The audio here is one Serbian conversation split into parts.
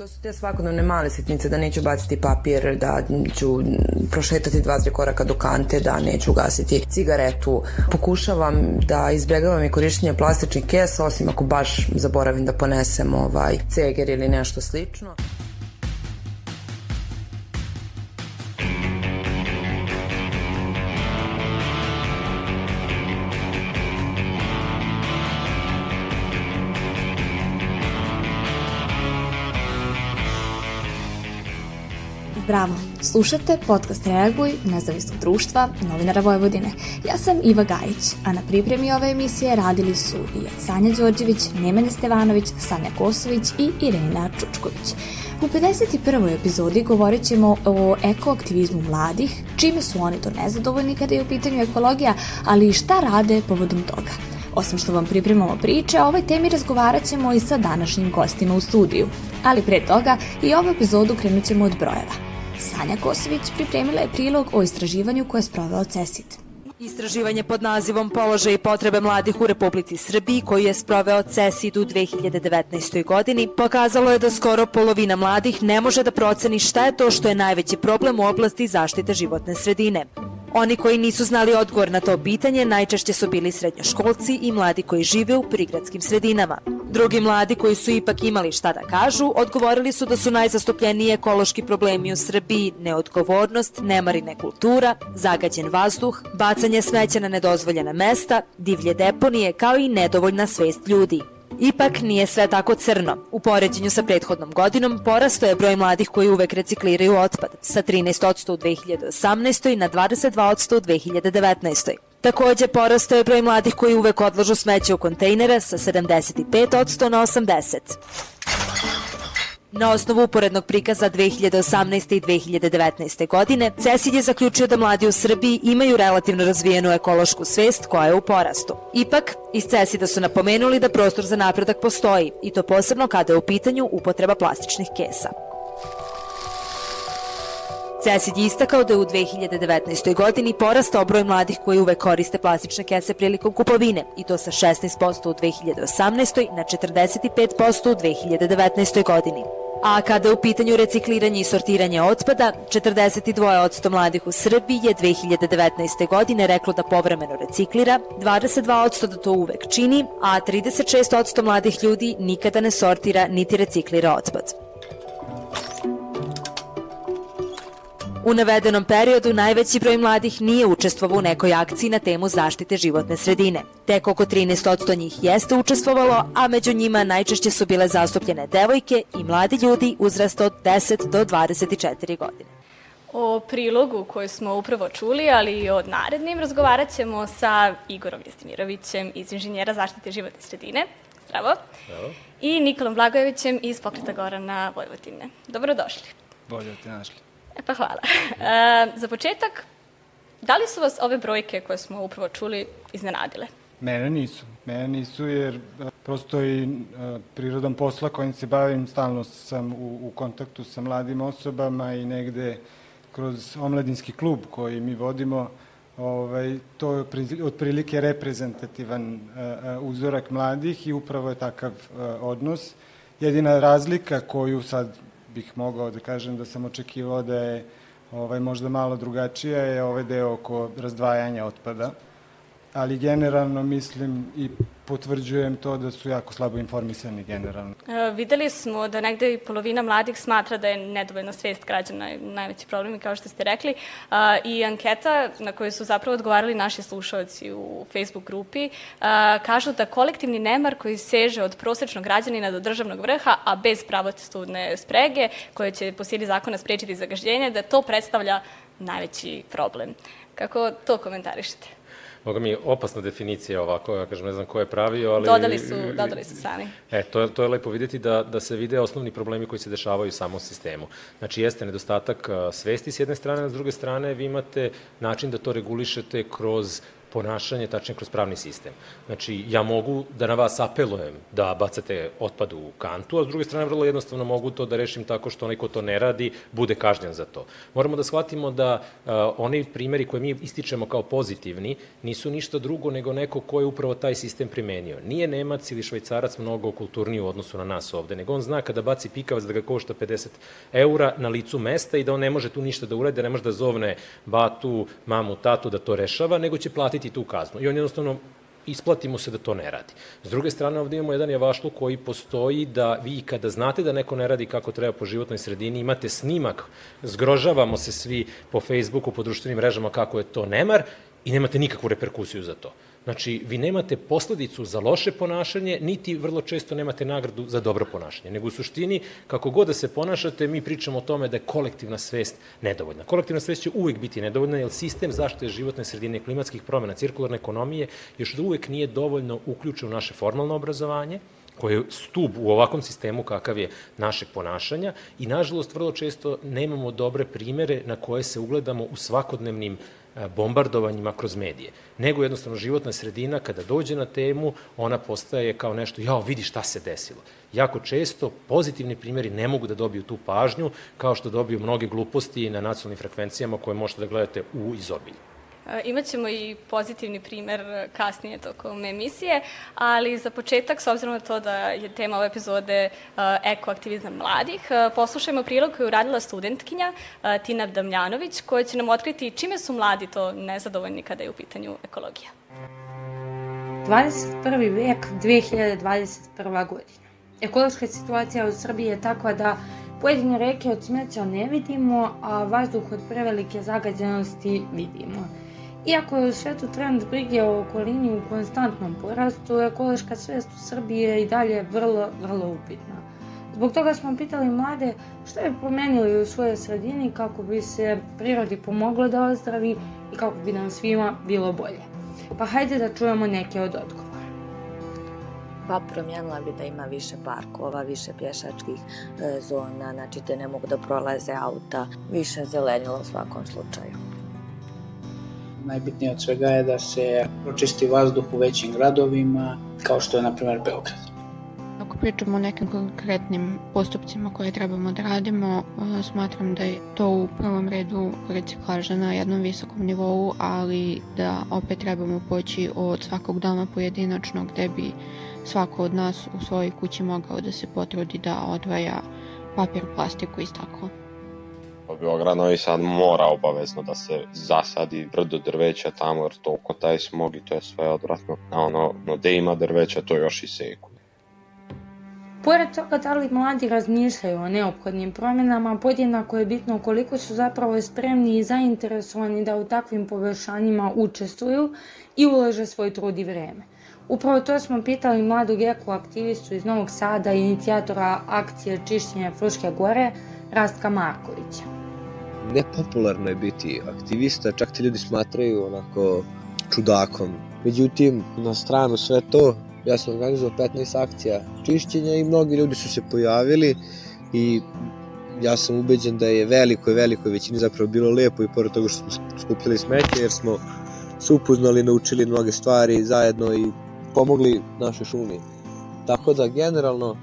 To su te svakodnevne male sitnice, da neću baciti papir, da ću prošetati dva, tri koraka do kante, da neću gasiti cigaretu. Pokušavam da izbjegavam i korištenje plastičnih kesa, osim ako baš zaboravim da ponesem ovaj ceger ili nešto slično. Zdravo, slušate podcast Reaguj nezavisnog društva novinara Vojvodine. Ja sam Iva Gajić, a na pripremi ove emisije radili su i Sanja Đorđević, Nemanja Stevanović, Sanja Kosović i Irena Čučković. U 51. epizodi govorit ćemo o ekoaktivizmu mladih, čime su oni to nezadovoljni kada je u pitanju ekologija, ali i šta rade povodom toga. Osim što vam pripremamo priče, o ovoj temi razgovarat ćemo i sa današnjim gostima u studiju. Ali pre toga i ovu epizodu krenut ćemo od brojeva. Sanja Kosović pripremila je prilog o istraživanju koje je sproveo CESIT. Istraživanje pod nazivom Položaj i potrebe mladih u Republici Srbiji koji je sproveo CESID u 2019. godini pokazalo je da skoro polovina mladih ne može da proceni šta je to što je najveći problem u oblasti zaštite životne sredine. Oni koji nisu znali odgovor na to pitanje najčešće su bili srednjoškolci i mladi koji žive u prigradskim sredinama. Drugi mladi koji su ipak imali šta da kažu, odgovorili su da su najzastupljeniji ekološki problemi u Srbiji neodgovornost, nemarine kultura, zagađen vazduh, bacanje smeća na nedozvoljena mesta, divlje deponije kao i nedovoljna svest ljudi. Ipak nije sve tako crno. U poređenju sa prethodnom godinom porasto je broj mladih koji uvek recikliraju otpad sa 13% u 2018. na 22% u 2019. Takođe, porastao je broj mladih koji uvek odlažu smeće u kontejnere sa 75% na 80%. Na osnovu uporednog prikaza 2018. i 2019. godine, CESID je zaključio da mladi u Srbiji imaju relativno razvijenu ekološku svest koja je u porastu. Ipak, iz CESID-a su napomenuli da prostor za napredak postoji, i to posebno kada je u pitanju upotreba plastičnih kesa. CESID je istakao da je u 2019. godini porastao broj mladih koji uvek koriste plastične kese prilikom kupovine i to sa 16% u 2018. na 45% u 2019. godini. A kada je u pitanju recikliranje i sortiranje otpada, 42% mladih u Srbiji je 2019. godine reklo da povremeno reciklira, 22% da to uvek čini, a 36% mladih ljudi nikada ne sortira niti reciklira otpad. U navedenom periodu najveći broj mladih nije učestvovao u nekoj akciji na temu zaštite životne sredine. Tek oko 13% njih jeste učestvovalo, a među njima najčešće su bile zastupljene devojke i mladi ljudi uzrasta od 10 do 24 godine. O prilogu koji smo upravo čuli, ali i o narednim, razgovarat ćemo sa Igorom Jestimirovićem iz Inženjera zaštite životne sredine. Zdravo. Zdravo. I Nikolom Blagojevićem iz Pokreta Gorana Vojvodine. Dobrodošli. Bolje da te našli. E pa hvala. E, za početak, da li su vas ove brojke koje smo upravo čuli iznenadile? Mene nisu. Mene nisu jer e, prosto i e, prirodom posla kojim se bavim, stalno sam u, u kontaktu sa mladim osobama i negde kroz omladinski klub koji mi vodimo, ovaj, to je otprilike reprezentativan uzorak mladih i upravo je takav odnos. Jedina razlika koju sad bih mogao da kažem da sam očekivao da je ovaj, možda malo drugačija je ovaj deo oko razdvajanja otpada, ali generalno mislim i potvrđujem to da su jako slabo informisani generalno. E, videli smo da negde i polovina mladih smatra da je nedovoljna svest građana najveći problem, kao što ste rekli. E, I anketa na koju su zapravo odgovarali naši slušalci u Facebook grupi e, kažu da kolektivni nemar koji seže od prosečnog građanina do državnog vrha, a bez pravostudne sprege, koje će po sili zakona sprečiti zagažđenje, da to predstavlja najveći problem. Kako to komentarišete? Boga mi, opasna definicija ovako, ja kažem, ne znam ko je pravio, ali... Dodali su, dodali su sami. E, to je, to je lepo videti da, da se vide osnovni problemi koji se dešavaju u samom sistemu. Znači, jeste nedostatak svesti s jedne strane, a s druge strane vi imate način da to regulišete kroz ponašanje, tačnije kroz pravni sistem. Znači, ja mogu da na vas apelujem da bacate otpad u kantu, a s druge strane vrlo jednostavno mogu to da rešim tako što onaj ko to ne radi bude kažnjen za to. Moramo da shvatimo da uh, oni primeri koje mi ističemo kao pozitivni nisu ništa drugo nego neko ko je upravo taj sistem primenio. Nije Nemac ili Švajcarac mnogo kulturniji u odnosu na nas ovde, nego on zna kada baci pikavac da ga košta 50 eura na licu mesta i da on ne može tu ništa da urede, ne može da zovne batu, mamu, tatu da to rešava, nego će platiti tu kaznu. I on jednostavno isplatimo se da to ne radi. S druge strane, ovde imamo jedan javašluk koji postoji da vi kada znate da neko ne radi kako treba po životnoj sredini, imate snimak, zgrožavamo se svi po Facebooku, po društvenim mrežama kako je to nemar i nemate nikakvu reperkusiju za to. Znači, vi nemate posledicu za loše ponašanje, niti vrlo često nemate nagradu za dobro ponašanje. Nego u suštini, kako god da se ponašate, mi pričamo o tome da je kolektivna svest nedovoljna. Kolektivna svest će uvek biti nedovoljna, jer sistem zaštite životne sredine, klimatskih promjena, cirkularne ekonomije, još da uvek nije dovoljno uključen u naše formalno obrazovanje, koje je stub u ovakvom sistemu kakav je našeg ponašanja i nažalost vrlo često nemamo dobre primere na koje se ugledamo u svakodnevnim E, bombardovanjima kroz medije, nego jednostavno životna sredina kada dođe na temu, ona postaje kao nešto, jao, vidi šta se desilo. Jako često pozitivni primjeri ne mogu da dobiju tu pažnju, kao što dobiju mnoge gluposti na nacionalnim frekvencijama koje možete da gledate u izobilju. E, imaćemo i pozitivni primer kasnije tokom emisije, ali za početak, s obzirom na to da je tema ove epizode e, ekoaktivizam mladih, e, poslušajmo prilog koju uradila studentkinja Tina Damljanović, koja će nam otkriti čime su mladi to nezadovoljni kada je u pitanju ekologija. 21. vek, 2021. godina. Ekološka situacija u Srbiji je takva da pojedine reke od smeća ne vidimo, a vazduh od prevelike zagađenosti vidimo. Iako je u svetu trend brige o okolini u konstantnom porastu, ekološka svest u Srbiji je i dalje vrlo, vrlo upitna. Zbog toga smo pitali mlade što bi promenili u svojoj sredini kako bi se prirodi pomoglo da ozdravi i kako bi nam svima bilo bolje. Pa hajde da čujemo neke od odgovora. Pa promijenila bi da ima više parkova, više pješačkih e, zona, znači te ne mogu da prolaze auta, više zelenila u svakom slučaju najbitnije od svega je da se pročisti vazduh u većim gradovima, kao što je, na primer, Beograd. Ako pričamo o nekim konkretnim postupcima koje trebamo da radimo, smatram da je to u prvom redu reciklaža na jednom visokom nivou, ali da opet trebamo poći od svakog doma pojedinačno gde bi svako od nas u svojoj kući mogao da se potrudi da odvaja papir, plastiku i staklo. Beograd Novi Sad mora obavezno da se zasadi brdo drveća tamo jer toliko taj smog i to je sve odvratno. A ono, no gde ima drveća to još i seku. Pored toga da li mladi razmišljaju o neophodnim promjenama, podjednako je bitno koliko su zapravo spremni i zainteresovani da u takvim poboljšanjima učestvuju i ulože svoj trud i vreme. Upravo to smo pitali mladog ekoaktivistu iz Novog Sada i inicijatora akcije čišćenja Fruške gore, Rastka Markovića nepopularno je biti aktivista, čak te ljudi smatraju onako čudakom. Međutim, na stranu sve to, ja sam organizovao 15 akcija čišćenja i mnogi ljudi su se pojavili i ja sam ubeđen da je velikoj, velikoj većini zapravo bilo lepo i pored toga što smo skupljali smeće jer smo se upoznali, naučili mnoge stvari zajedno i pomogli našoj šumi. Tako da generalno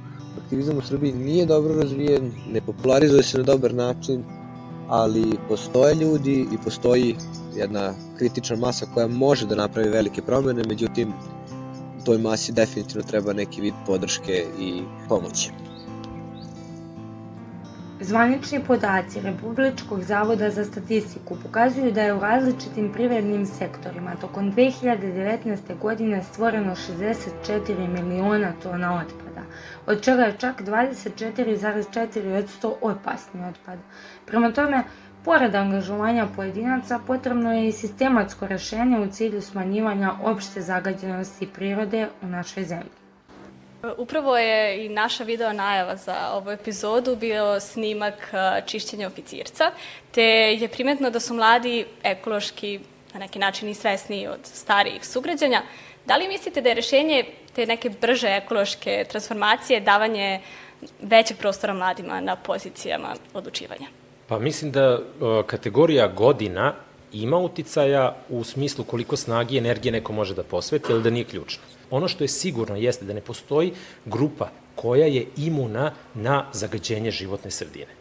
aktivizam u Srbiji nije dobro razvijen, ne popularizuje se na dobar način, ali postoje ljudi i postoji jedna kritična masa koja može da napravi velike promene, međutim toj masi definitivno treba neki vid podrške i pomoći. Zvanični podaci Republičkog zavoda za statistiku pokazuju da je u različitim privrednim sektorima tokom 2019. godine stvoreno 64 miliona tona otpada, od čega je čak 24,4 od 100 opasni otpad. Prema tome, pored angažovanja pojedinaca, potrebno je i sistematsko rešenje u cilju smanjivanja opšte zagađenosti prirode u našoj zemlji. Upravo je i naša video najava za ovu epizodu bio snimak čišćenja oficirca, te je primetno da su mladi ekološki na neki način i svesniji od starijih sugrađanja. Da li mislite da je rešenje te neke brže ekološke transformacije davanje većeg prostora mladima na pozicijama odlučivanja? Pa mislim da kategorija godina ima uticaja u smislu koliko snagi i energije neko može da posveti, ali da nije ključno. Ono što je sigurno jeste da ne postoji grupa koja je imuna na zagađenje životne sredine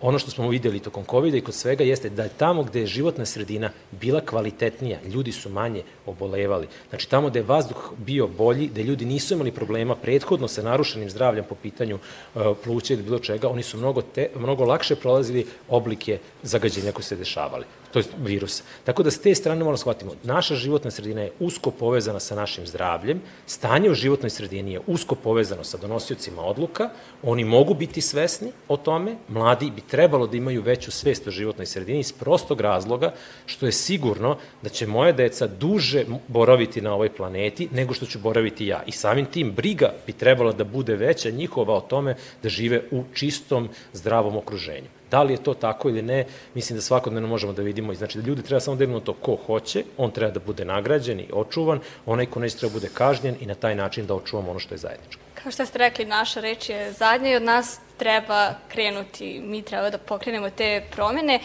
ono što smo videli tokom COVID-a i kod svega jeste da je tamo gde je životna sredina bila kvalitetnija, ljudi su manje obolevali. Znači tamo gde je vazduh bio bolji, gde ljudi nisu imali problema prethodno sa narušenim zdravljem po pitanju uh, pluća ili bilo čega, oni su mnogo, te, mnogo lakše prolazili oblike zagađenja koje se dešavali to je virus. Tako da s te strane moramo shvatimo, naša životna sredina je usko povezana sa našim zdravljem, stanje u životnoj sredini je usko povezano sa donosiocima odluka, oni mogu biti svesni o tome, mladi bi trebalo da imaju veću svest o životnoj sredini iz prostog razloga što je sigurno da će moja deca duže boraviti na ovoj planeti nego što ću boraviti ja. I samim tim briga bi trebala da bude veća njihova o tome da žive u čistom, zdravom okruženju. Da li je to tako ili ne, mislim da svakodnevno možemo da vidimo. Znači da ljudi treba samo da to ko hoće, on treba da bude nagrađen i očuvan, onaj ko neće treba da bude kažnjen i na taj način da očuvamo ono što je zajedničko. Kao što ste rekli, naša reč je zadnja i od nas treba krenuti, mi treba da pokrenemo te promene. E,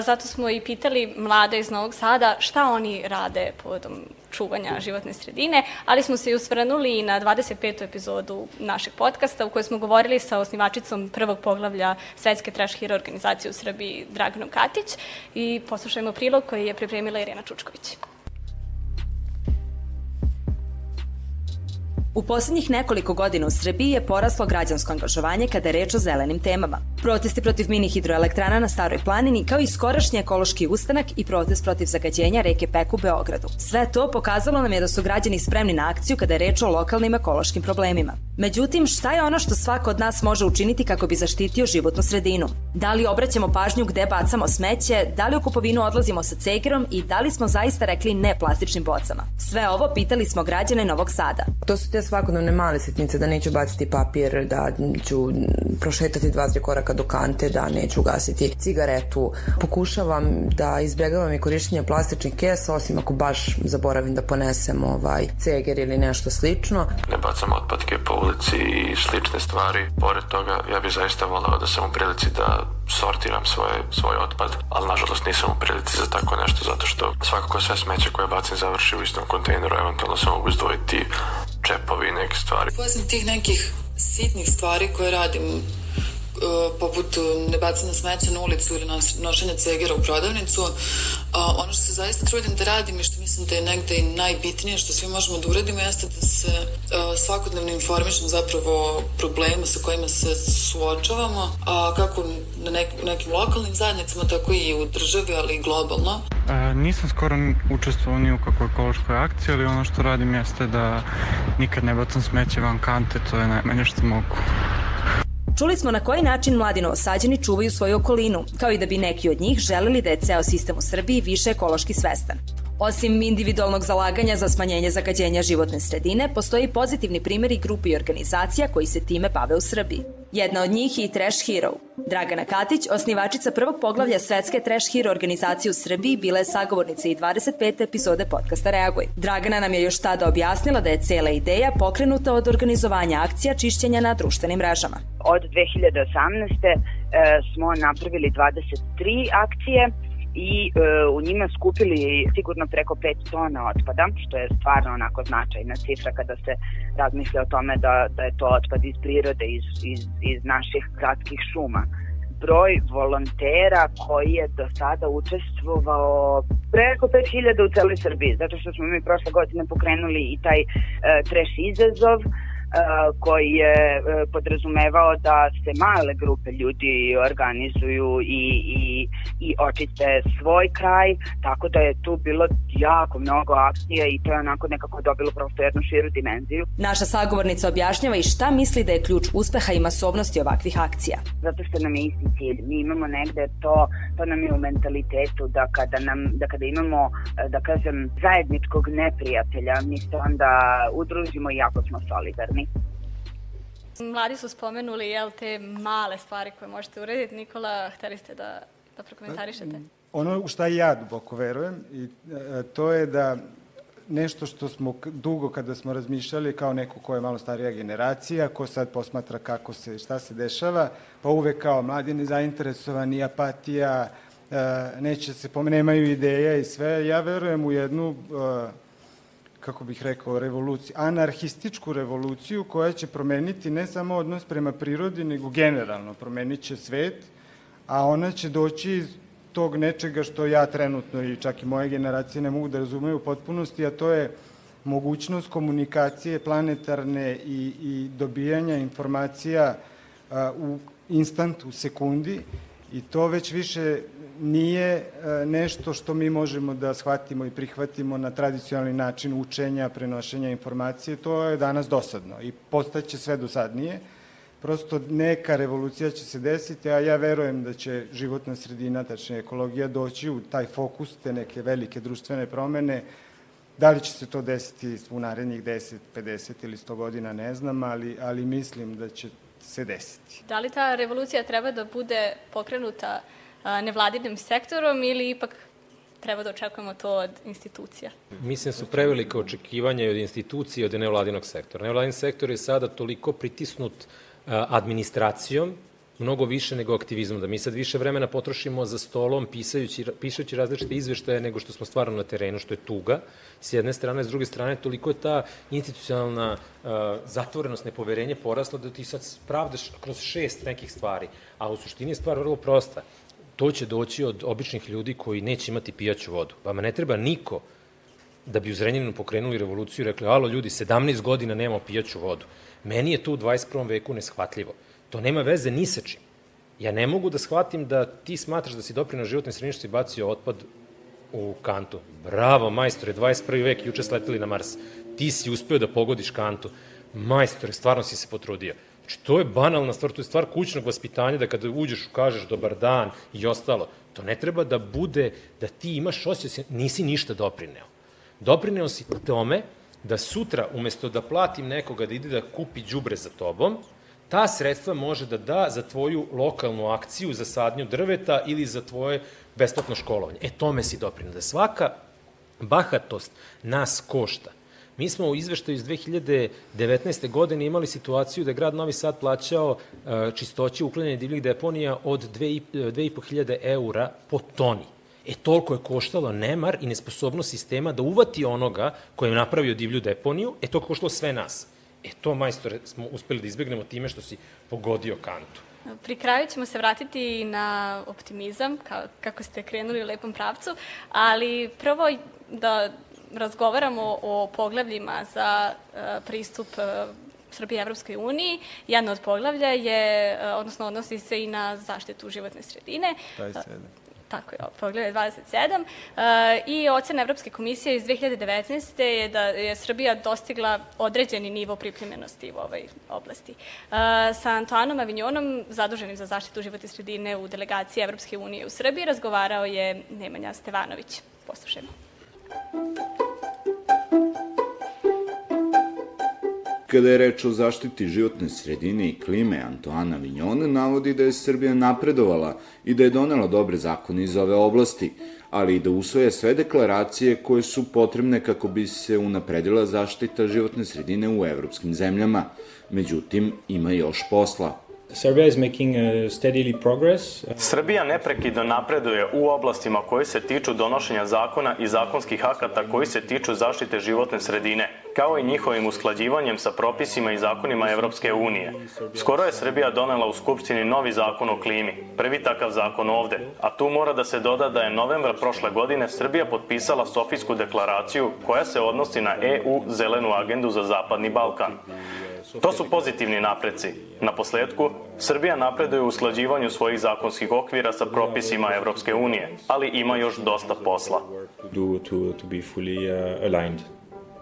zato smo i pitali mlade iz Novog Sada šta oni rade povodom čuvanja životne sredine, ali smo se i usvrnuli i na 25. epizodu našeg podcasta u kojoj smo govorili sa osnivačicom prvog poglavlja Svetske trash hero organizacije u Srbiji Draganom Katić i poslušajmo prilog koji je pripremila Irena Čučković. U poslednjih nekoliko godina u Srbiji je poraslo građansko angažovanje kada je reč o zelenim temama. Protesti protiv mini hidroelektrana na Staroj planini, kao i skorašnji ekološki ustanak i protest protiv zagađenja reke Pek u Beogradu. Sve to pokazalo nam je da su građani spremni na akciju kada je reč o lokalnim ekološkim problemima. Međutim, šta je ono što svako od nas može učiniti kako bi zaštitio životnu sredinu? Da li obraćamo pažnju gde bacamo smeće, da li u kupovinu odlazimo sa cegerom i da li smo zaista rekli ne plastičnim bocama? Sve ovo pitali smo građane Novog Sada. To su te svakodnevne male sitnice, da neću baciti papir, da ću prošetati dva, tri koraka do kante, da neću gasiti cigaretu. Pokušavam da izbjegavam i korišćenje plastičnih kesa, osim ako baš zaboravim da ponesem ovaj ceger ili nešto slično. Ne bacam otpadke po ulici i slične stvari. Pored toga, ja bih zaista volao da sam u prilici da sortiram svoje, svoj otpad, ali nažalost nisam u prilici za tako nešto, zato što svakako sve smeće koje bacim završi u istom kontejneru, eventualno se mogu izdvojiti čepovi neke stvari. Posljedno tih nekih sitnih stvari koje radim poput e, ne bacanja smeća na ulicu ili nošenja cegera u prodavnicu. Ono što se zaista trudim da radim i što mislim da je negde i najbitnije što svi možemo da uradimo jeste da se e, svakodnevno informišem zapravo problema sa kojima se suočavamo, kako na nek, nekim lokalnim zajednicama, tako i u državi, ali i globalno. E, nisam skoro učestvovao ni u kakvoj ekološkoj akciji, ali ono što radim jeste da nikad ne bacam smeće van kante, to je najmanje što mogu. Čuli smo na koji način mladi novosađeni čuvaju svoju okolinu, kao i da bi neki od njih želeli da je ceo sistem u Srbiji više ekološki svestan. Osim individualnog zalaganja za smanjenje zagađenja životne sredine, postoji pozitivni primjeri grupi i organizacija koji se time bave u Srbiji. Jedna od njih je i Trash Hero. Dragana Katić, osnivačica prvog poglavlja Svetske Trash Hero organizacije u Srbiji, bila je sagovornica i 25. epizode podcasta Reaguj. Dragana nam je još tada objasnila da je cela ideja pokrenuta od organizovanja akcija čišćenja na društvenim mrežama. Od 2018. E, smo napravili 23 akcije i e, u njima skupili sigurno preko 5 tona otpada, što je stvarno onako značajna cifra kada se razmisli o tome da, da je to otpad iz prirode, iz, iz, iz naših gradskih šuma. Broj volontera koji je do sada učestvovao preko 5000 u celoj Srbiji, zato što smo mi prošle godine pokrenuli i taj e, trash izazov, koji je e, podrazumevao da se male grupe ljudi organizuju i, i, i očiste svoj kraj, tako da je tu bilo jako mnogo akcija i to je onako nekako dobilo prosto jednu širu dimenziju. Naša sagovornica objašnjava i šta misli da je ključ uspeha i masovnosti ovakvih akcija. Zato što nam je isti cilj. Mi imamo negde to, to nam je u mentalitetu da kada, nam, da kada imamo, e, da kažem, zajedničkog neprijatelja, mi se onda udružimo i jako smo solidarni. Mladi su spomenuli jel, te male stvari koje možete urediti. Nikola, hteli ste da, da prokomentarišete? Ono u šta ja duboko verujem i e, to je da nešto što smo dugo kada smo razmišljali kao neko ko je malo starija generacija, ko sad posmatra kako se, šta se dešava, pa uvek kao mladi nezainteresovani, apatija, neće se pomenemaju ideja i sve. Ja verujem u jednu kako bih rekao, revoluciju, anarhističku revoluciju koja će promeniti ne samo odnos prema prirodi, nego generalno promenit će svet, a ona će doći iz tog nečega što ja trenutno i čak i moje generacije ne mogu da razumeju u potpunosti, a to je mogućnost komunikacije planetarne i, i dobijanja informacija a, u instant, u sekundi i to već više nije e, nešto što mi možemo da shvatimo i prihvatimo na tradicionalni način učenja, prenošenja informacije, to je danas dosadno i postaće sve dosadnije. Prosto neka revolucija će se desiti, a ja verujem da će životna sredina, tačnije ekologija, doći u taj fokus, te neke velike društvene promene. Da li će se to desiti u narednih 10, 50 ili 100 godina, ne znam, ali, ali mislim da će se desiti. Da li ta revolucija treba da bude pokrenuta nevladinim sektorom ili ipak treba da očekujemo to od institucija? Mislim da su prevelike očekivanja od institucije i od nevladinog sektora. Nevladin sektor je sada toliko pritisnut administracijom, mnogo više nego aktivizmom, da mi sad više vremena potrošimo za stolom pisajući, pišući različite izveštaje nego što smo stvarno na terenu, što je tuga, s jedne strane, s druge strane, toliko je ta institucionalna uh, zatvorenost, nepoverenje porasla da ti sad pravdaš kroz šest nekih stvari, a u suštini je stvar vrlo prosta to će doći od običnih ljudi koji neće imati pijaću vodu. Vama ne treba niko da bi u Zrenjaninu pokrenuli revoluciju i rekli, alo ljudi, 17 godina nemamo pijaću vodu. Meni je to u 21. veku neshvatljivo. To nema veze ni sa čim. Ja ne mogu da shvatim da ti smatraš da si doprinao što si bacio otpad u kantu. Bravo, majstore, 21. vek, juče sleteli na Mars. Ti si uspeo da pogodiš kantu. Majstore, stvarno si se potrudio. Znači, to je banalna stvar, to je stvar kućnog vaspitanja, da kada uđeš, kažeš dobar dan i ostalo. To ne treba da bude, da ti imaš osjećaj, nisi ništa doprineo. Doprineo si tome da sutra, umesto da platim nekoga da ide da kupi đubre za tobom, ta sredstva može da da za tvoju lokalnu akciju, za sadnju drveta ili za tvoje besplatno školovanje. E, tome si doprineo. Da svaka bahatost nas košta. Mi smo u izveštaju iz 2019. godine imali situaciju da je grad Novi Sad plaćao e, čistoće uklanjanja divljih deponija od 2500 eura po toni. E, toliko je koštalo nemar i nesposobnost sistema da uvati onoga koji je napravio divlju deponiju, e, to koštalo sve nas. E, to, majstore, smo uspeli da izbegnemo time što si pogodio kantu. Pri kraju ćemo se vratiti na optimizam, kako ste krenuli u lepom pravcu, ali prvo da razgovaramo o poglavljima za e, pristup e, Srbije Evropskoj uniji. Jedno od poglavlja je, e, odnosno odnosi se i na zaštitu životne sredine. 27. Tako je, poglavlje 27. E, I ocena Evropske komisije iz 2019. je da je Srbija dostigla određeni nivo pripremljenosti u ovoj oblasti. Sa Antoanom Avinjonom, zaduženim za zaštitu životne sredine u delegaciji Evropske unije u Srbiji, razgovarao je Nemanja Stevanović. Poslušajmo. Kada je reč o zaštiti životne sredine i klime, Antoana Vignone navodi da je Srbija napredovala i da je donela dobre zakone iz ove oblasti, ali i da usvoje sve deklaracije koje su potrebne kako bi se unapredila zaštita životne sredine u evropskim zemljama. Međutim, ima još posla. Serbia is making a steadily progress. Srbija neprekidno napreduje u oblastima koji se tiču donošenja zakona i zakonskih akata koji se tiču zaštite životne sredine, kao i njihovim usklađivanjem sa propisima i zakonima Evropske unije. Skoro je Srbija donela u Skupštini novi zakon o klimi, prvi takav zakon ovde, a tu mora da se doda da je novembra prošle godine Srbija potpisala Sofijsku deklaraciju koja se odnosi na EU zelenu agendu za Zapadni Balkan. To su pozitivni napreci. Na posledku, Srbija napreduje u usklađivanju svojih zakonskih okvira sa propisima Evropske unije, ali ima još dosta posla.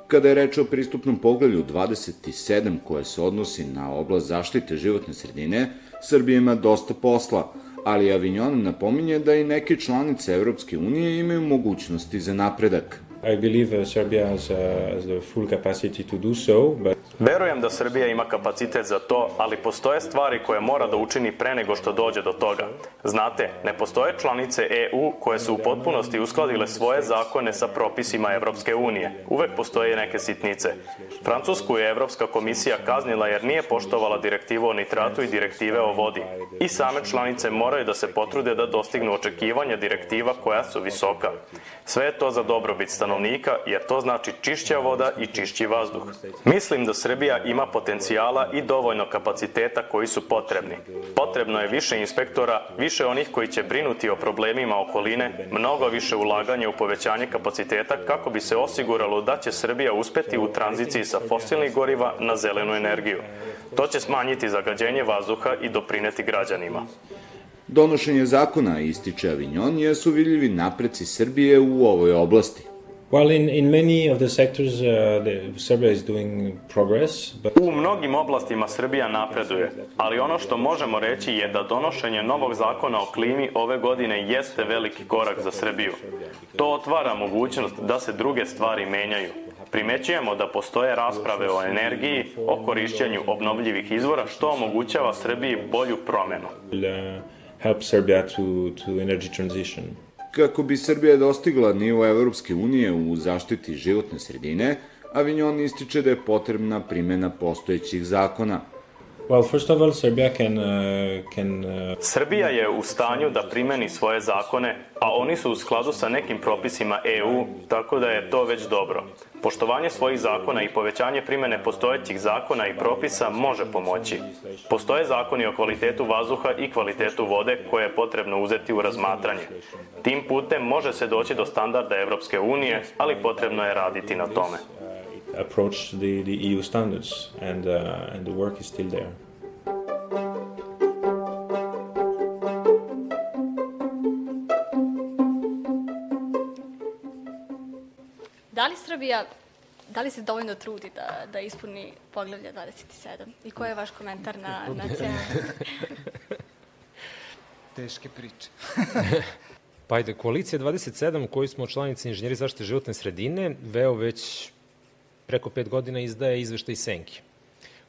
Kada je reč o pristupnom poglavlju 27 koje se odnosi na oblast zaštite životne sredine, Srbija ima dosta posla, ali Avignon napominje da i neke članice Evropske unije imaju mogućnosti za napredak. I believe uh, Serbia has, uh, has the full capacity to do so, but Verujem da Srbija ima kapacitet za to, ali postoje stvari koje mora da učini pre nego što dođe do toga. Znate, ne postoje članice EU koje su u potpunosti uskladile svoje zakone sa propisima Evropske unije. Uvek postoje neke sitnice. Francusku je Evropska komisija kaznila jer nije poštovala direktivu o nitratu i direktive o vodi. I same članice moraju da se potrude da dostignu očekivanja direktiva koja su visoka. Sve je to za dobrobit stanovnika, jer to znači čišća voda i čišći vazduh. Mislim da Srbija ima potencijala i dovoljno kapaciteta koji su potrebni. Potrebno je više inspektora, više onih koji će brinuti o problemima okoline, mnogo više ulaganja u povećanje kapaciteta kako bi se osiguralo da će Srbija uspeti u tranziciji sa fosilnih goriva na zelenu energiju. To će smanjiti zagađenje vazduha i doprineti građanima. Donošenje zakona, ističe Avignon, jesu vidljivi napreci Srbije u ovoj oblasti. Well, in, in many of the sectors, uh, the, Serbia is doing progress. But... U mnogim oblastima Srbija napreduje, ali ono što možemo reći je da donošenje novog zakona o klimi ove godine jeste veliki korak za Srbiju. To otvara mogućnost da se druge stvari menjaju. Primećujemo da postoje rasprave o energiji, o korišćenju obnovljivih izvora, što omogućava Srbiji bolju promenu. Uh, help Serbia to, to energy transition. Kako bi Srbija dostigla nivo Evropske unije u zaštiti životne sredine, Avignon ističe da je potrebna primjena postojećih zakona. Well, first of all, Serbia can, uh, can, uh... Srbija je u stanju da primeni svoje zakone, a oni su u skladu sa nekim propisima EU, tako da je to već dobro. Poštovanje svojih zakona i povećanje primene postojećih zakona i propisa može pomoći. Postoje zakoni o kvalitetu vazduha i kvalitetu vode koje je potrebno uzeti u razmatranje. Tim putem može se doći do standarda Evropske unije, ali potrebno je raditi na tome. Approach the, the EU standards and, uh, and the work is still there. Da li Srbija da li se dovoljno trudi da, da ispuni poglavlje 27? I koji je vaš komentar na, na cijelu? Teške priče. pa ajde, koalicija 27 koju smo članici inženjeri zaštite životne sredine, veo već preko pet godina izdaje izveštaj Senki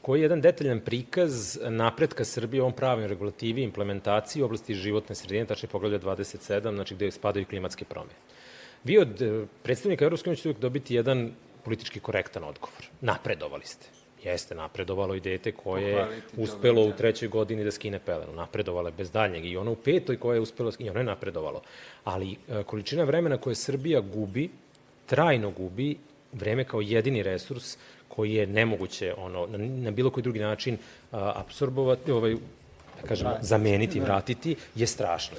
koji je jedan detaljan prikaz napretka Srbije u ovom pravim regulativi, implementaciji u oblasti životne sredine, tačnije poglavlja 27, znači gde spadaju klimatske promene. Vi od eh, predstavnika Evropske unije ćete uvijek dobiti jedan politički korektan odgovor. Napredovali ste. Jeste, napredovalo i dete koje je uspelo u trećoj godini da skine pelenu. Napredovalo je bez daljnjeg. I ono u petoj koje je uspelo, i ono je napredovalo. Ali eh, količina vremena koje Srbija gubi, trajno gubi, vreme kao jedini resurs koji je nemoguće ono, na, na bilo koji drugi način a, absorbovati, ovaj, da kažem, zameniti, da. vratiti, je strašno.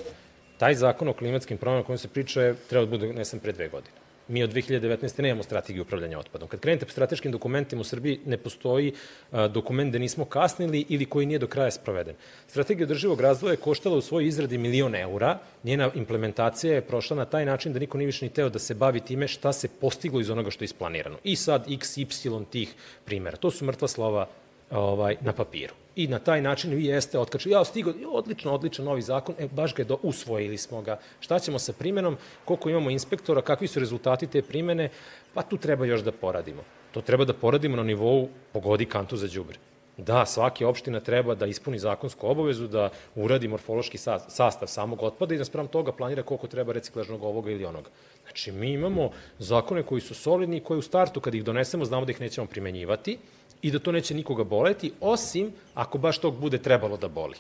Taj zakon o klimatskim promenama kojom se priča je, treba da bude donesen pre dve godine. Mi od 2019. nemamo strategiju upravljanja otpadom. Kad krenete po strateškim dokumentima u Srbiji, ne postoji a, dokument da nismo kasnili ili koji nije do kraja sproveden. Strategija održivog razvoja je koštala u svojoj izradi milion eura. Njena implementacija je prošla na taj način da niko nije više ni teo da se bavi time šta se postiglo iz onoga što je isplanirano. I sad x, y tih primera. To su mrtva slova ovaj, na papiru. I na taj način vi jeste otkačili, ja stigo, odlično, odličan novi zakon, e, baš ga je do, usvojili smo ga. Šta ćemo sa primenom, koliko imamo inspektora, kakvi su rezultati te primene, pa tu treba još da poradimo. To treba da poradimo na nivou pogodi kantu za đubre. Da, svaki opština treba da ispuni zakonsku obavezu, da uradi morfološki sastav samog otpada i da sprem toga planira koliko treba reciklažnog ovoga ili onoga. Znači, mi imamo zakone koji su solidni i koji u startu, kad ih donesemo, znamo da ih nećemo primenjivati, i da to neće nikoga boleti, osim ako baš tog bude trebalo da boli.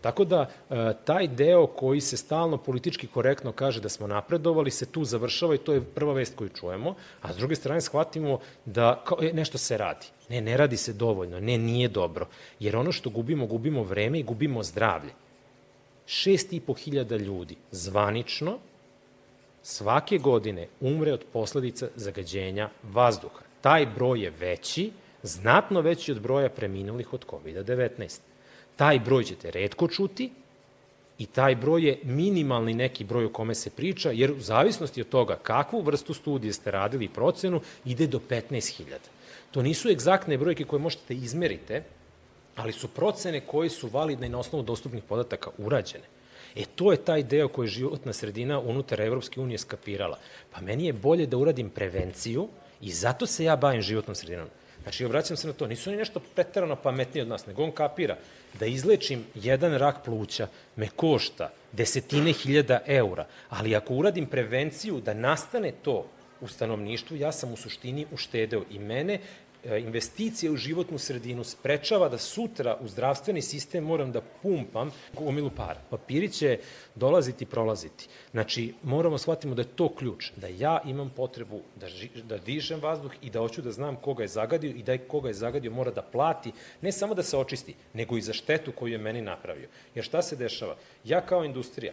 Tako da, e, taj deo koji se stalno politički korektno kaže da smo napredovali, se tu završava i to je prva vest koju čujemo, a s druge strane shvatimo da kao, e, nešto se radi. Ne, ne radi se dovoljno, ne, nije dobro. Jer ono što gubimo, gubimo vreme i gubimo zdravlje. Šest i po hiljada ljudi zvanično svake godine umre od posledica zagađenja vazduha. Taj broj je veći znatno veći od broja preminulih od COVID-19. Taj broj ćete redko čuti i taj broj je minimalni neki broj o kome se priča, jer u zavisnosti od toga kakvu vrstu studije ste radili i procenu, ide do 15.000. To nisu egzaktne brojke koje možete da izmerite, ali su procene koje su validne na osnovu dostupnih podataka urađene. E, to je taj deo koji je životna sredina unutar Evropske unije skapirala. Pa meni je bolje da uradim prevenciju i zato se ja bavim životnom sredinom. Znači, vraćam se na to, nisu oni nešto pretarano pametniji od nas, nego on kapira da izlečim jedan rak pluća me košta desetine hiljada eura, ali ako uradim prevenciju da nastane to u stanovništvu, ja sam u suštini uštedeo i mene E, investicije u životnu sredinu sprečava da sutra u zdravstveni sistem moram da pumpam gomilu para. Papiri će dolaziti i prolaziti. Znači, moramo shvatimo da je to ključ, da ja imam potrebu da, ži, da dišem vazduh i da hoću da znam koga je zagadio i da je koga je zagadio mora da plati, ne samo da se očisti, nego i za štetu koju je meni napravio. Jer šta se dešava? Ja kao industrija,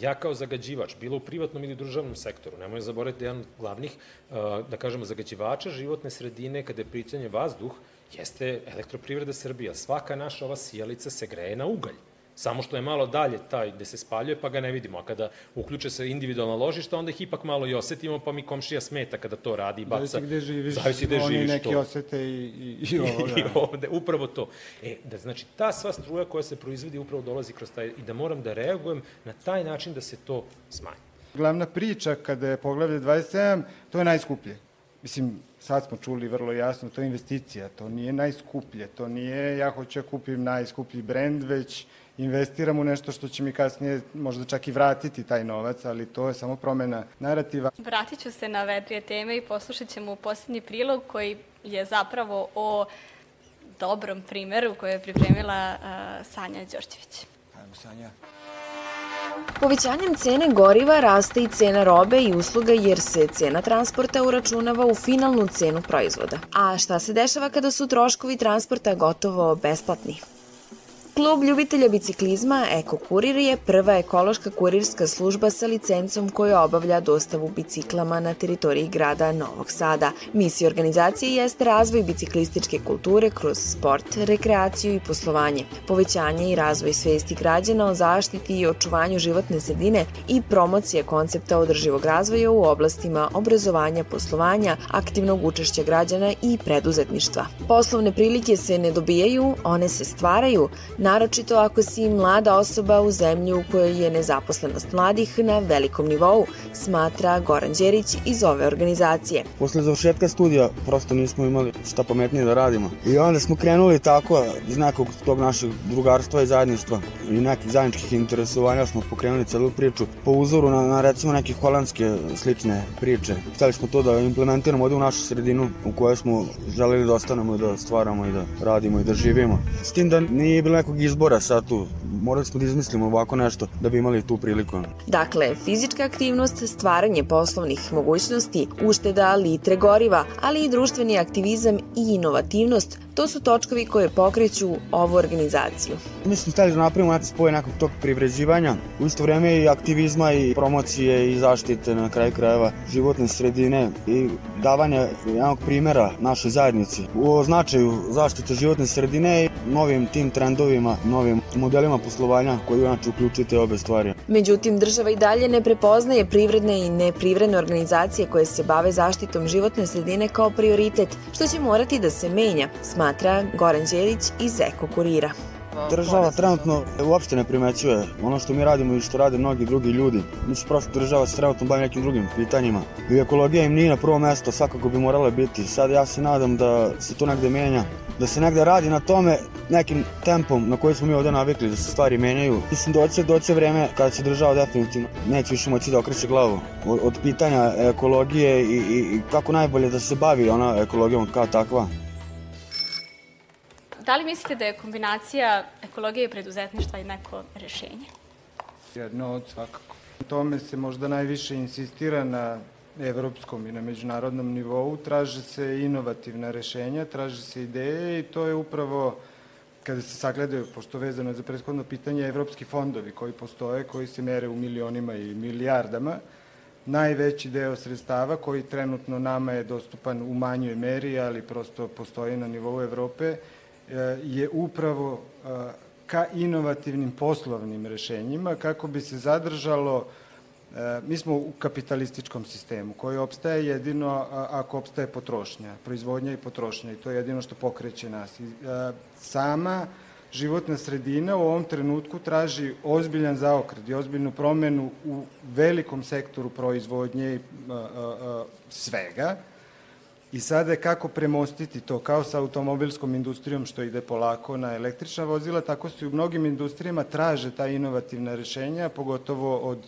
ja kao zagađivač, bilo u privatnom ili državnom sektoru, nemoj zaboraviti da jedan od glavnih, uh, da kažemo, zagađivača životne sredine kada je pitanje vazduh, jeste elektroprivreda Srbija. Svaka naša ova sijalica se greje na ugalj. Samo što je malo dalje taj gde se spaljuje, pa ga ne vidimo. A kada uključe se individualna ložišta, onda ih ipak malo i osetimo, pa mi komšija smeta kada to radi i baca. Zavisi gde živiš, Zavisi gde oni živiš neki to. osete i, i, i ovo. I ovde, upravo to. E, da znači, ta sva struja koja se proizvodi upravo dolazi kroz taj, i da moram da reagujem na taj način da se to smanji. Glavna priča kada je poglavlje 27, to je najskuplje. Mislim, sad smo čuli vrlo jasno, to je investicija, to nije najskuplje, to nije ja hoću da kupim najskuplji brend, već investiram u nešto što će mi kasnije možda čak i vratiti taj novac, ali to je samo promena narativa. Vratit ću se na ove dvije teme i poslušat ćemo poslednji prilog koji je zapravo o dobrom primeru koje je pripremila uh, Sanja Đorđević. Ajmo, Sanja. Povećanjem cene goriva raste i cena robe i usluga jer se cena transporta uračunava u finalnu cenu proizvoda. A šta se dešava kada su troškovi transporta gotovo besplatni? Klub ljubitelja biciklizma Eko Kurir je prva ekološka kurirska služba sa licencom koja obavlja dostavu biciklama na teritoriji grada Novog Sada. Misija organizacije jeste razvoj biciklističke kulture kroz sport, rekreaciju i poslovanje, povećanje i razvoj svesti građana o zaštiti i očuvanju životne sredine i promocija koncepta održivog razvoja u oblastima obrazovanja, poslovanja, aktivnog učešća građana i preduzetništva. Poslovne prilike se ne dobijaju, one se stvaraju, naročito ako si mlada osoba u zemlji u kojoj je nezaposlenost mladih na velikom nivou, smatra Goran Đerić iz ove organizacije. Posle završetka studija prosto nismo imali šta pametnije da radimo. I onda smo krenuli tako iz nekog tog našeg drugarstva i zajedništva i nekih zajedničkih interesovanja smo pokrenuli celu priču po uzoru na, na recimo neke holandske slične priče. Hteli smo to da implementiramo ovde u našu sredinu u kojoj smo želeli da ostanemo i da stvaramo i da radimo i da živimo. S tim da nije bilo nekog izbora sad tu. Morali smo da izmislimo ovako nešto da bi imali tu priliku. Dakle, fizička aktivnost, stvaranje poslovnih mogućnosti, ušteda litre goriva, ali i društveni aktivizam i inovativnost, to su točkovi koje pokreću ovu organizaciju. Mi smo hteli da napravimo neki spoj nekog tog privređivanja, u isto vreme i aktivizma i promocije i zaštite na kraju krajeva životne sredine i davanja jednog primera našoj zajednici o značaju zaštite životne sredine i novim tim trendovima, novim modelima poslovanja koji inače uključujete obe stvari. Međutim, država i dalje ne prepoznaje privredne i neprivredne organizacije koje se bave zaštitom životne sredine kao prioritet, što će morati da se menja, smatra Goran Đerić iz Eko Kurira. Država trenutno uopšte ne primećuje ono što mi radimo i što rade mnogi drugi ljudi. Mi se prosto država se trenutno bavi nekim drugim pitanjima. I ekologija im nije na prvo mesto, svakako bi morala biti. Sad ja se nadam da se to negde menja, da se negde radi na tome nekim tempom na koji smo mi ovde navikli da se stvari menjaju. Mislim doće, doće vreme kada će država definitivno neće više moći da okreće glavu od, od pitanja ekologije i, i, i kako najbolje da se bavi ona ekologijom kao takva. Da li mislite da je kombinacija ekologije i preduzetništva i neko rešenje? Jedno od svakako. U tome se možda najviše insistira na evropskom i na međunarodnom nivou, traže se inovativna rešenja, traže se ideje i to je upravo kada se sagledaju, pošto vezano za prethodno pitanje, evropski fondovi koji postoje, koji se mere u milionima i milijardama, najveći deo sredstava koji trenutno nama je dostupan u manjoj meri, ali prosto postoji na nivou Evrope, je upravo ka inovativnim poslovnim rešenjima kako bi se zadržalo Mi smo u kapitalističkom sistemu koji opstaje jedino ako opstaje potrošnja, proizvodnja i potrošnja i to je jedino što pokreće nas. Sama životna sredina u ovom trenutku traži ozbiljan zaokret i ozbiljnu promenu u velikom sektoru proizvodnje i svega I sada je kako premostiti to, kao sa automobilskom industrijom što ide polako na električna vozila, tako se u mnogim industrijama traže ta inovativna rešenja, pogotovo od,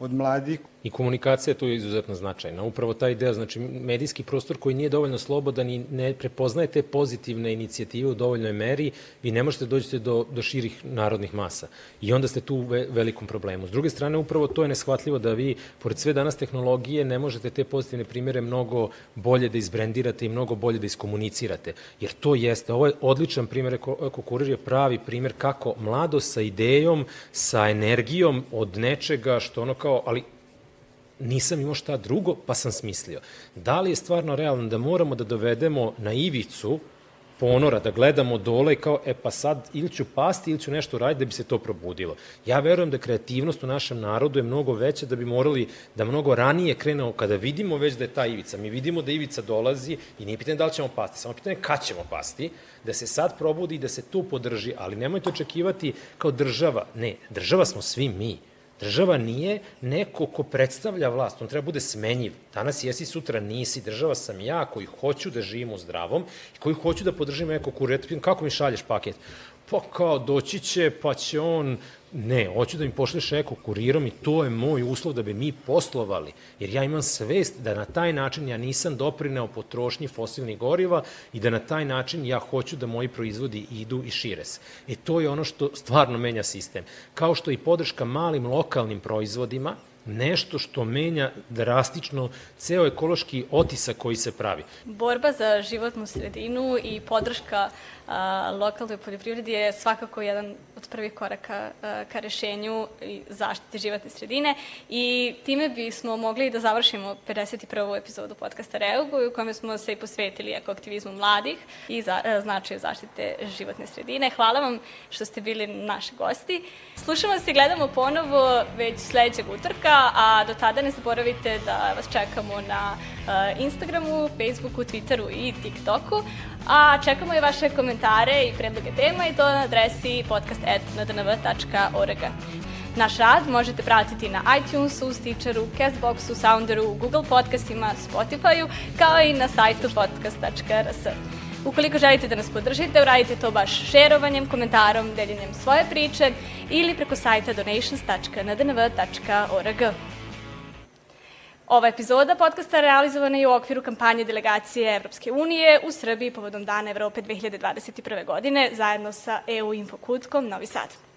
od mladih I komunikacija tu je izuzetno značajna. Upravo taj deo, znači medijski prostor koji nije dovoljno slobodan i ne prepoznaje te pozitivne inicijative u dovoljnoj meri, vi ne možete doći do, do širih narodnih masa. I onda ste tu u ve, velikom problemu. S druge strane, upravo to je neshvatljivo da vi, pored sve danas tehnologije, ne možete te pozitivne primere mnogo bolje da izbrendirate i mnogo bolje da iskomunicirate. Jer to jeste, ovo je odličan primer, Eko Kurir je pravi primer kako mlado sa idejom, sa energijom od nečega što ono kao, ali nisam imao šta drugo, pa sam smislio. Da li je stvarno realno da moramo da dovedemo na ivicu ponora, da gledamo dole i kao, e pa sad ili ću pasti ili ću nešto raditi da bi se to probudilo. Ja verujem da kreativnost u našem narodu je mnogo veća da bi morali da mnogo ranije krenemo kada vidimo već da je ta ivica. Mi vidimo da ivica dolazi i nije pitanje da li ćemo pasti, samo pitanje kad ćemo pasti, da se sad probudi i da se tu podrži, ali nemojte očekivati kao država. Ne, država smo svi mi. Država nije neko ko predstavlja vlast, on treba bude smenjiv. Danas jesi, sutra nisi. Država sam ja koji hoću da živim u zdravom i koji hoću da podržim neko kuret. Kako mi šalješ paket? Pa kao doći će, pa će on Ne, hoću da mi pošleš eko kurirom i to je moj uslov da bi mi poslovali. Jer ja imam svest da na taj način ja nisam doprineo potrošnji fosilnih goriva i da na taj način ja hoću da moji proizvodi idu i šire se. E to je ono što stvarno menja sistem. Kao što i podrška malim lokalnim proizvodima, nešto što menja drastično ceo ekološki otisak koji se pravi. Borba za životnu sredinu i podrška a, lokalnoj poljoprivredi je svakako jedan od prvih koraka ka rešenju i zaštite životne sredine i time bismo mogli da završimo 51. epizodu podcasta Reugu u kome smo se i posvetili ekoaktivizmu mladih i za, značaju zaštite životne sredine. Hvala vam što ste bili naši gosti. Slušamo se i gledamo ponovo već sledećeg utorka, a do tada ne zaboravite da vas čekamo na Instagramu, Facebooku, Twitteru i TikToku. A čekamo i vaše komentare i predloge tema i to na adresi podcast.ndnv.org. Naš rad možete pratiti na iTunesu, Stitcheru, Castboxu, Sounderu, Google podcastima, Spotifyu, kao i na sajtu podcast.rs. Ukoliko želite da nas podržite, uradite to baš šerovanjem, komentarom, deljenjem svoje priče ili preko sajta donations.ndnv.org. Ova epizoda podcasta realizovana je u okviru kampanje delegacije Evropske unije u Srbiji povodom Dana Evrope 2021. godine zajedno sa EU Infokutkom Novi Sad.